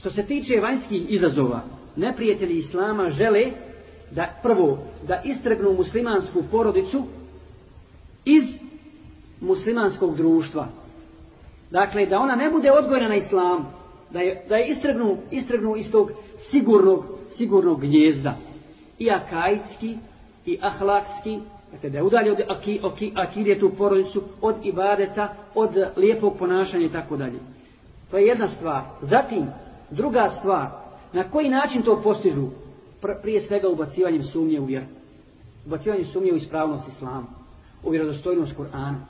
Što se tiče vanjskih izazova, neprijatelji Islama žele da prvo, da istregnu muslimansku porodicu iz muslimanskog društva. Dakle, da ona ne bude odgojena na islamu, da je, da je istregnu, istregnu iz tog sigurnog, sigurnog gnjezda. I akajski, i ahlakski, dakle da je udalje od aki, aki, akide tu porodicu, od ibadeta, od lijepog ponašanja i tako dalje. To je jedna stvar. Zatim, druga stvar, na koji način to postižu? Prije svega ubacivanjem sumnje u vjeru. Ubacivanjem sumnje u ispravnost islama, u vjerodostojnost Kur'ana,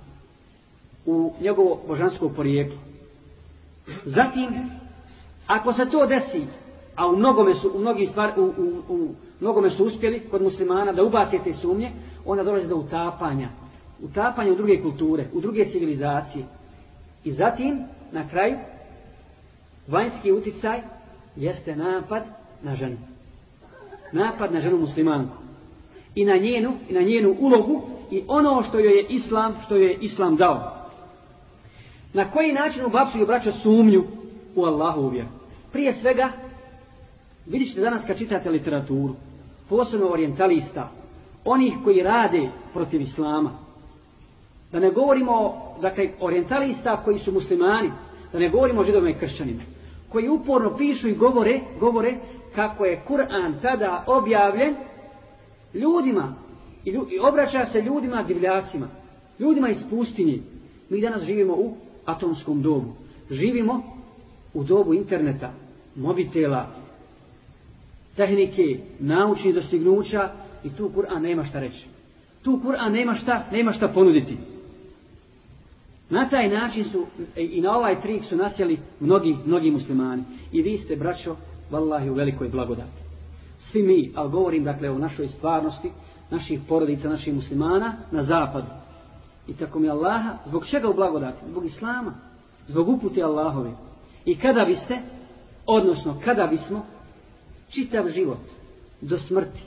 u njegovo božansko porijeklo. Zatim, ako se to desi, a u mnogome su, u mnogim stvar, u, u, u mnogome su uspjeli kod muslimana da ubace te sumnje, onda dolazi do utapanja. Utapanja u druge kulture, u druge civilizacije. I zatim, na kraju, vanjski uticaj jeste napad na ženu. Napad na ženu muslimanku. I na njenu, i na njenu ulogu i ono što joj je islam, što joj je islam dao. Na koji način ubacuju braća sumnju u Allahu vjeru? Prije svega, vidjet ćete danas kad čitate literaturu, posebno orientalista, onih koji rade protiv islama. Da ne govorimo, dakle, orientalista koji su muslimani, da ne govorimo o židovima i kršćanima, koji uporno pišu i govore, govore kako je Kur'an tada objavljen ljudima i, lju, i obraća se ljudima divljacima, ljudima iz pustinje. Mi danas živimo u atomskom dobu. Živimo u dobu interneta, mobitela, tehnike, naučnih dostignuća i tu Kur'an nema šta reći. Tu Kur'an nema šta, nema šta ponuditi. Na taj način su e, i na ovaj trik su nasjeli mnogi, mnogi muslimani. I vi ste, braćo, vallahi u velikoj blagodati. Svi mi, ali govorim dakle o našoj stvarnosti, naših porodica, naših muslimana na zapadu. I tako mi Allaha, zbog čega u blagodati? Zbog Islama, zbog upute Allahove. I kada biste, odnosno kada bismo, čitav život do smrti,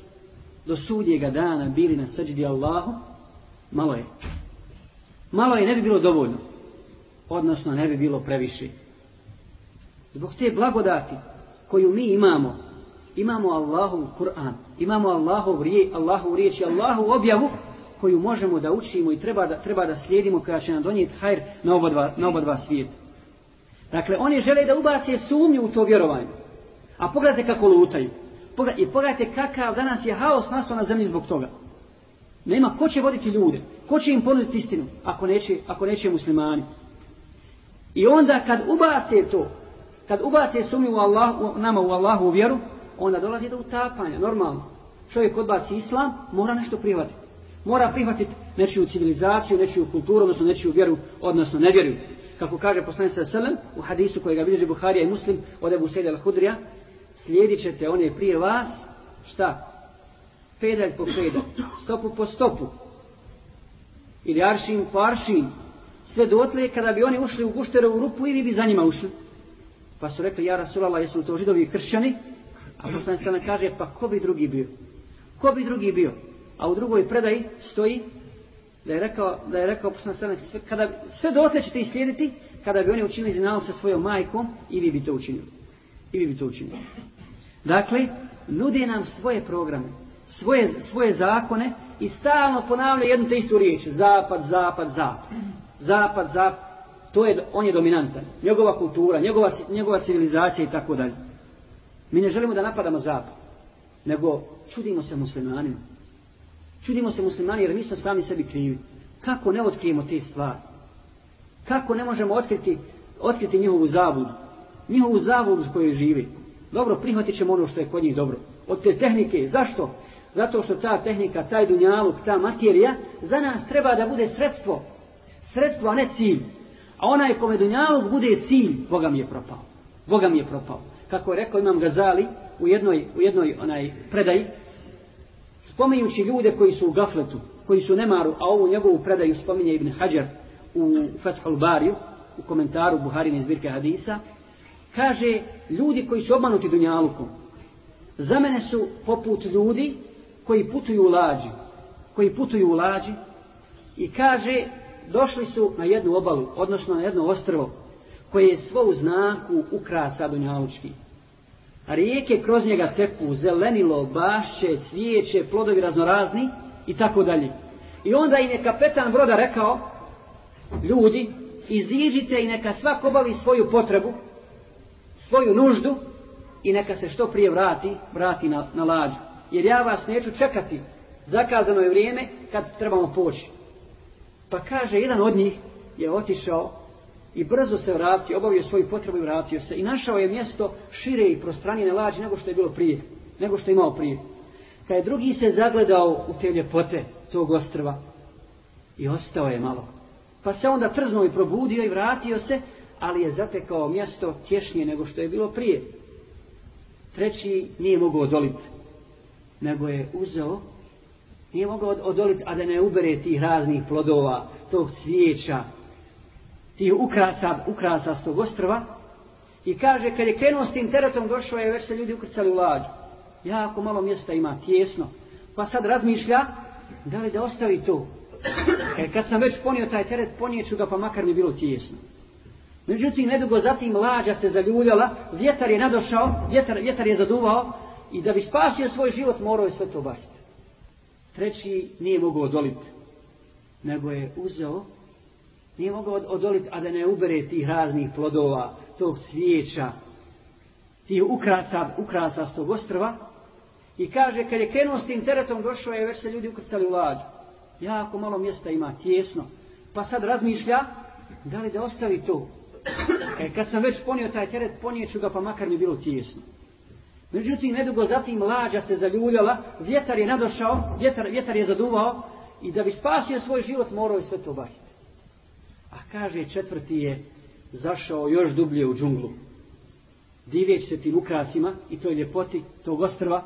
do sudjega dana bili na srđdi Allahu, malo je. Malo je ne bi bilo dovoljno. Odnosno ne bi bilo previše. Zbog te blagodati koju mi imamo, imamo Allahu Kur'an, imamo Allahu rije, Allahu riječ Allahu objavu koju možemo da učimo i treba da, treba da slijedimo koja će nam donijeti hajr na oba dva, na oba dva svijeta. Dakle, oni žele da ubace sumnju u to vjerovanje. A pogledajte kako lutaju. I pogledajte kakav danas je haos nastao na zemlji zbog toga. Nema ko će voditi ljude. Ko će im ponuditi istinu ako neće, ako neće muslimani. I onda kad ubace to, kad ubace sumnju u Allah, u, nama u Allahu u vjeru, onda dolazi do utapanja, normalno. Čovjek odbaci islam, mora nešto prihvatiti. Mora prihvatiti nečiju civilizaciju, nečiju kulturu, odnosno nečiju vjeru, odnosno nevjeru. Kako kaže poslanik sa selem u hadisu kojega bilježi Buharija i Muslim od Ebu Sejda al-Hudrija, slijedit ćete one prije vas, šta? Pedalj po pedalj, stopu po stopu. Ili aršin po aršin. Sve dotle kada bi oni ušli u gušterovu rupu i vi bi za njima ušli. Pa su rekli, ja Rasulala, jesu to židovi kršćani? A poslanik se kaže, pa ko bi drugi bio? Ko bi drugi bio? A u drugoj predaji stoji da je rekao, da je rekao poslanik sve, kada, sve dotle ćete ih slijediti kada bi oni učinili zinalog sa svojom majkom i vi bi to učinili. I vi bi to učinili. Dakle, nude nam svoje programe, svoje, svoje zakone i stalno ponavlja jednu te istu riječ. Zapad, zapad, zapad. Zapad, zapad. To je, on je dominantan. Njegova kultura, njegova, njegova civilizacija i tako dalje. Mi ne želimo da napadamo zapad. Nego čudimo se muslimanima. Čudimo se muslimani jer mi smo sami sebi krivi. Kako ne otkrijemo te stvari? Kako ne možemo otkriti, otkriti njihovu zabudu? Njihovu zabudu koju živi. Dobro, prihvatit ćemo ono što je kod njih dobro. Od te tehnike, zašto? Zato što ta tehnika, taj dunjaluk, ta materija, za nas treba da bude sredstvo. Sredstvo, a ne cilj. A onaj kome dunjaluk bude cilj, Boga mi je propao. Boga mi je propao. Kako je rekao Imam Gazali u jednoj, u jednoj onaj predaji, spominjući ljude koji su u gafletu, koji su nemaru, a ovu njegovu predaju spominje Ibn Hajar u Fethul Bariju, u komentaru Buharine zbirke hadisa, kaže ljudi koji su obmanuti dunjalukom za mene su poput ljudi koji putuju u lađi koji putuju u lađi i kaže došli su na jednu obalu odnosno na jedno ostrvo koje je svo u znaku ukrasa dunjalučki rijeke kroz njega teku, zelenilo, bašće, cvijeće, plodovi raznorazni i tako dalje. I onda im je kapetan broda rekao, ljudi, iziđite i neka svak obavi svoju potrebu, svoju nuždu i neka se što prije vrati, vrati na, na lađu. Jer ja vas neću čekati, zakazano je vrijeme kad trebamo poći. Pa kaže, jedan od njih je otišao i brzo se vratio, obavio svoju potrebu i vratio se. I našao je mjesto šire i prostranije lađe nego što je bilo prije, nego što je imao prije. Kad je drugi se zagledao u te ljepote tog ostrva i ostao je malo. Pa se onda trznuo i probudio i vratio se, ali je zatekao mjesto tješnije nego što je bilo prije. Treći nije mogao odoliti, nego je uzeo, nije mogao odoliti, a da ne ubere tih raznih plodova, tog cvijeća, tih ukrasa, ukrasa s tog ostrva, i kaže, kad je krenuo s tim teretom, došao je, već se ljudi ukrcali u lađu. Jako malo mjesta ima, tjesno. Pa sad razmišlja, da li da ostavi to. E, kad sam već ponio taj teret, ponijeću ga, pa makar mi bilo tjesno. Međutim, nedugo zatim lađa se zaljuljala, vjetar je nadošao, vjetar, vjetar je zaduvao i da bi spasio svoj život morao je sve to baciti. Treći nije mogao odoliti, nego je uzeo, nije mogao odoliti, a da ne ubere tih raznih plodova, tog cvijeća, tih ukrasa, ukrasa s tog ostrva i kaže, kad je krenuo s tim teretom, došao je, već se ljudi ukrcali u lađu. Jako malo mjesta ima, tjesno. Pa sad razmišlja, da li da ostavi to, E, kad sam već ponio taj teret, ponijeću ga, pa makar mi bilo tjesno. Međutim, nedugo zatim lađa se zaljuljala, vjetar je nadošao, vjetar, vjetar je zaduvao i da bi spasio svoj život, morao je sve to baciti. A kaže, četvrti je zašao još dublje u džunglu. Divjeć se tim ukrasima i toj ljepoti tog ostrva.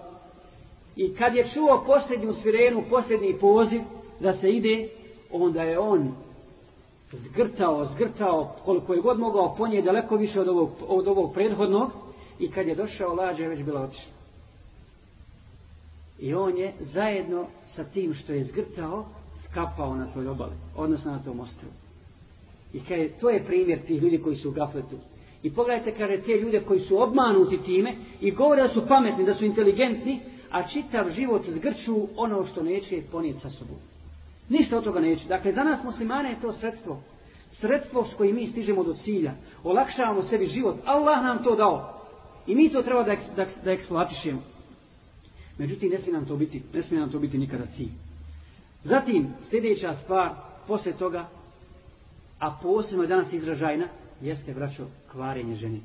I kad je čuo posljednju svirenu, posljednji poziv da se ide, onda je on zgrtao, zgrtao, koliko je god mogao ponije daleko više od ovog, od ovog prethodnog i kad je došao lađa je već bila otišla. I on je zajedno sa tim što je zgrtao skapao na toj obali, odnosno na tom ostrovu. I kaže, to je primjer tih ljudi koji su u gafletu. I pogledajte, kaže, te ljude koji su obmanuti time i govore da su pametni, da su inteligentni, a čitav život zgrču ono što neće ponijeti sa sobom. Ništa od toga neće. Dakle, za nas muslimane je to sredstvo. Sredstvo s kojim mi stižemo do cilja. Olakšavamo sebi život. Allah nam to dao. I mi to treba da, da, da eksploatišemo. Međutim, ne smije nam to biti, ne smije nam to biti nikada cilj. Zatim, sljedeća stvar, posle toga, a posebno je danas izražajna, jeste, braćo, kvarenje žene.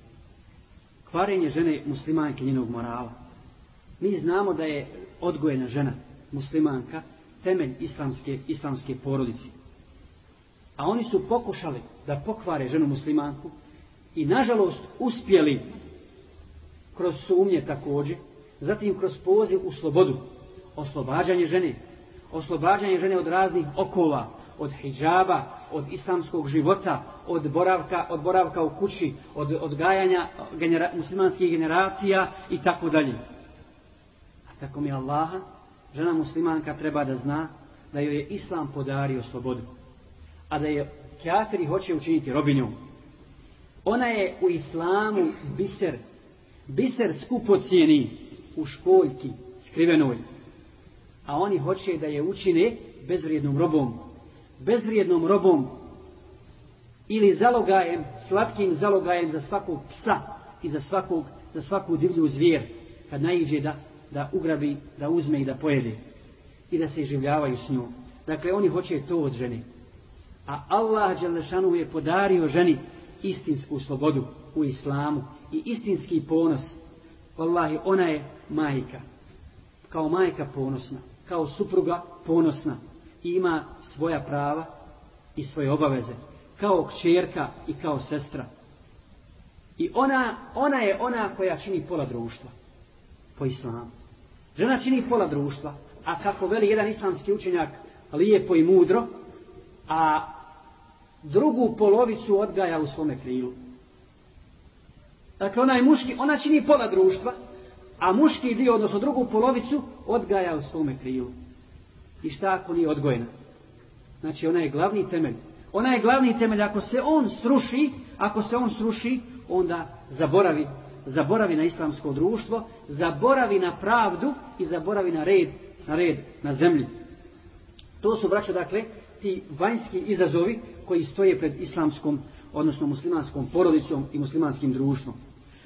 Kvarenje žene muslimanke njenog morala. Mi znamo da je odgojena žena muslimanka, temelj islamske, islamske porodice. A oni su pokušali da pokvare ženu muslimanku i nažalost uspjeli kroz sumnje također, zatim kroz poziv u slobodu, oslobađanje žene, oslobađanje žene od raznih okova, od hijjaba, od islamskog života, od boravka, od boravka u kući, od odgajanja genera, muslimanskih generacija i tako dalje. A tako mi Allaha, žena muslimanka treba da zna da joj je islam podario slobodu. A da je kjafiri hoće učiniti robinjom. Ona je u islamu biser, biser skupocijeni u školjki skrivenoj. A oni hoće da je učine bezvrijednom robom. Bezvrijednom robom ili zalogajem, slatkim zalogajem za svakog psa i za, svakog, za svaku divlju zvijer kad naiđe da da ugrabi, da uzme i da pojede i da se življavaju s njom. Dakle, oni hoće to od žene. A Allah Đelešanu je podario ženi istinsku slobodu u islamu i istinski ponos. Wallahi, ona je majka. Kao majka ponosna. Kao supruga ponosna. I ima svoja prava i svoje obaveze. Kao kćerka i kao sestra. I ona, ona je ona koja čini pola društva. Po islamu. Žena čini pola društva, a kako veli jedan islamski učenjak lijepo i mudro, a drugu polovicu odgaja u svome krilu. Dakle, onaj muški, ona čini pola društva, a muški dio, odnosno drugu polovicu, odgaja u svome krilu. I šta ako nije odgojena? Znači, ona je glavni temelj. Ona je glavni temelj, ako se on sruši, ako se on sruši, onda zaboravi. Zaboravi na islamsko društvo, zaboravi na pravdu i zaboravi na red, na red, na zemlji. To su, braće, dakle, ti vanjski izazovi koji stoje pred islamskom, odnosno muslimanskom porodicom i muslimanskim društvom.